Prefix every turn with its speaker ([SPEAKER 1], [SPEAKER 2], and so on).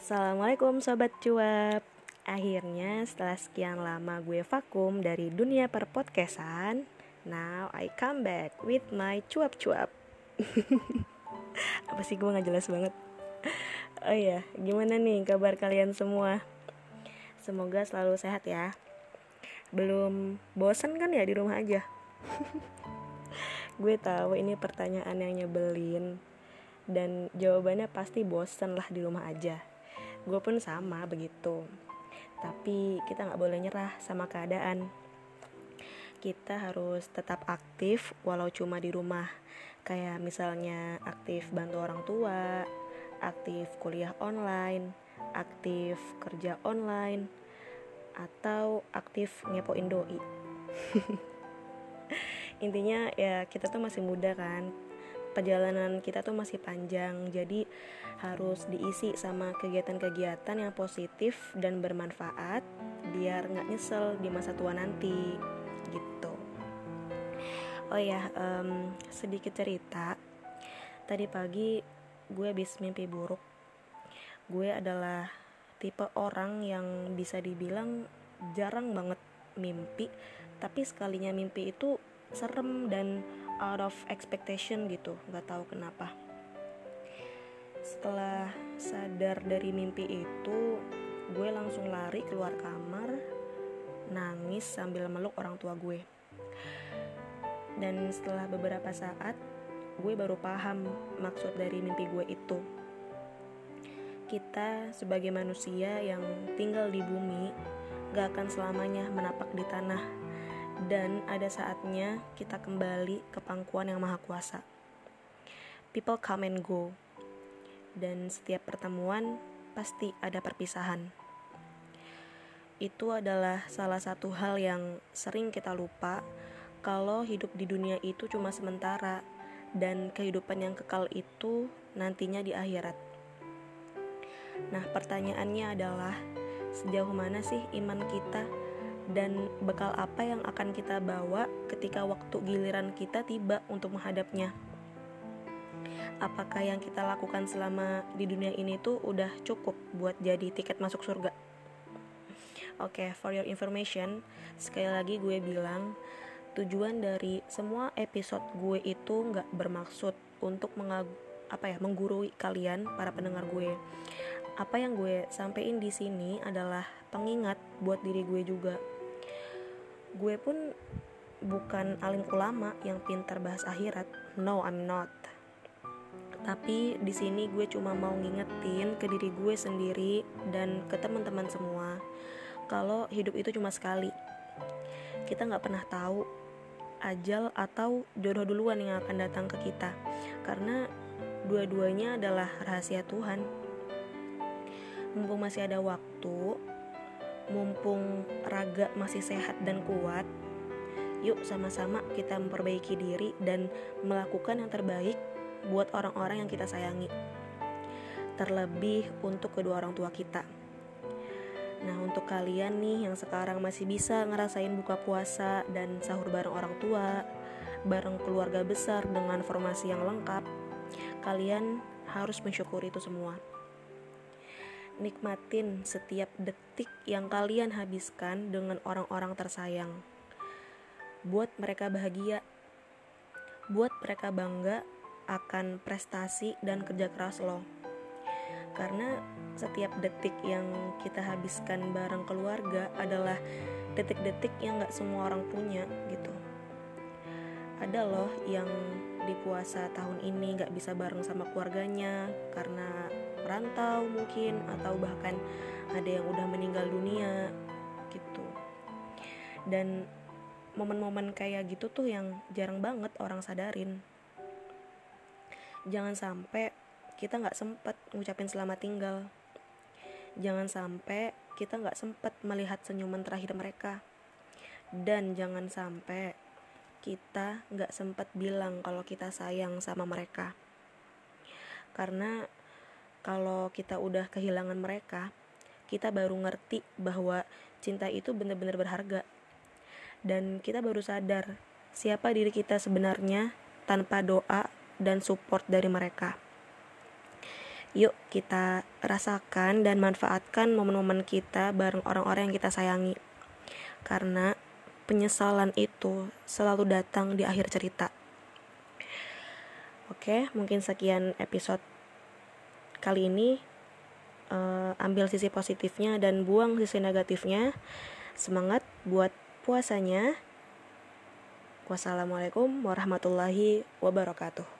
[SPEAKER 1] Assalamualaikum Sobat Cuap. Akhirnya setelah sekian lama gue vakum dari dunia perpodcastan Now I come back with my cuap-cuap. Apa sih gue gak jelas banget. Oh iya, gimana nih kabar kalian semua? Semoga selalu sehat ya. Belum bosan kan ya di rumah aja? gue tahu ini pertanyaan yang nyebelin dan jawabannya pasti bosen lah di rumah aja gue pun sama begitu. Tapi kita nggak boleh nyerah sama keadaan. Kita harus tetap aktif walau cuma di rumah. Kayak misalnya aktif bantu orang tua aktif kuliah online aktif kerja online atau aktif ngepoin doi. Intinya ya kita tuh masih muda kan perjalanan kita tuh masih panjang jadi harus diisi sama kegiatan-kegiatan yang positif dan bermanfaat biar nggak nyesel di masa tua nanti gitu. Oh ya um, sedikit cerita. Tadi pagi gue habis mimpi buruk. Gue adalah tipe orang yang bisa dibilang jarang banget mimpi tapi sekalinya mimpi itu serem dan out of expectation gitu nggak tahu kenapa. Setelah sadar dari mimpi itu gue langsung lari keluar kamar nangis sambil meluk orang tua gue. Dan setelah beberapa saat gue baru paham maksud dari mimpi gue itu. Kita sebagai manusia yang tinggal di bumi gak akan selamanya menapak di tanah dan ada saatnya kita kembali ke pangkuan yang maha kuasa. People come and go, dan setiap pertemuan pasti ada perpisahan. Itu adalah salah satu hal yang sering kita lupa kalau hidup di dunia itu cuma sementara dan kehidupan yang kekal itu nantinya di akhirat. Nah, pertanyaannya adalah sejauh mana sih iman kita dan bekal apa yang akan kita bawa ketika waktu giliran kita tiba untuk menghadapnya. Apakah yang kita lakukan selama di dunia ini tuh udah cukup buat jadi tiket masuk surga? Oke, okay, for your information, sekali lagi gue bilang tujuan dari semua episode gue itu nggak bermaksud untuk mengag apa ya menggurui kalian para pendengar gue. Apa yang gue sampein di sini adalah pengingat buat diri gue juga gue pun bukan alim ulama yang pintar bahas akhirat. No I'm not. Tapi di sini gue cuma mau ngingetin ke diri gue sendiri dan ke teman-teman semua kalau hidup itu cuma sekali. Kita nggak pernah tahu ajal atau jodoh duluan yang akan datang ke kita karena dua-duanya adalah rahasia Tuhan. Mumpung masih ada waktu mumpung raga masih sehat dan kuat, yuk sama-sama kita memperbaiki diri dan melakukan yang terbaik buat orang-orang yang kita sayangi. Terlebih untuk kedua orang tua kita. Nah, untuk kalian nih yang sekarang masih bisa ngerasain buka puasa dan sahur bareng orang tua, bareng keluarga besar dengan formasi yang lengkap, kalian harus mensyukuri itu semua nikmatin setiap detik yang kalian habiskan dengan orang-orang tersayang. Buat mereka bahagia, buat mereka bangga akan prestasi dan kerja keras lo. Karena setiap detik yang kita habiskan bareng keluarga adalah detik-detik yang gak semua orang punya gitu. Ada loh yang di puasa tahun ini gak bisa bareng sama keluarganya karena merantau mungkin atau bahkan ada yang udah meninggal dunia gitu. Dan momen-momen kayak gitu tuh yang jarang banget orang sadarin. Jangan sampai kita nggak sempet ngucapin selamat tinggal. Jangan sampai kita nggak sempet melihat senyuman terakhir mereka. Dan jangan sampai kita nggak sempet bilang kalau kita sayang sama mereka. Karena kalau kita udah kehilangan mereka, kita baru ngerti bahwa cinta itu benar-benar berharga. Dan kita baru sadar siapa diri kita sebenarnya tanpa doa dan support dari mereka. Yuk kita rasakan dan manfaatkan momen-momen kita bareng orang-orang yang kita sayangi. Karena penyesalan itu selalu datang di akhir cerita. Oke, mungkin sekian episode kali ini. Uh, ambil sisi positifnya dan buang sisi negatifnya. Semangat buat puasanya. Wassalamualaikum warahmatullahi wabarakatuh.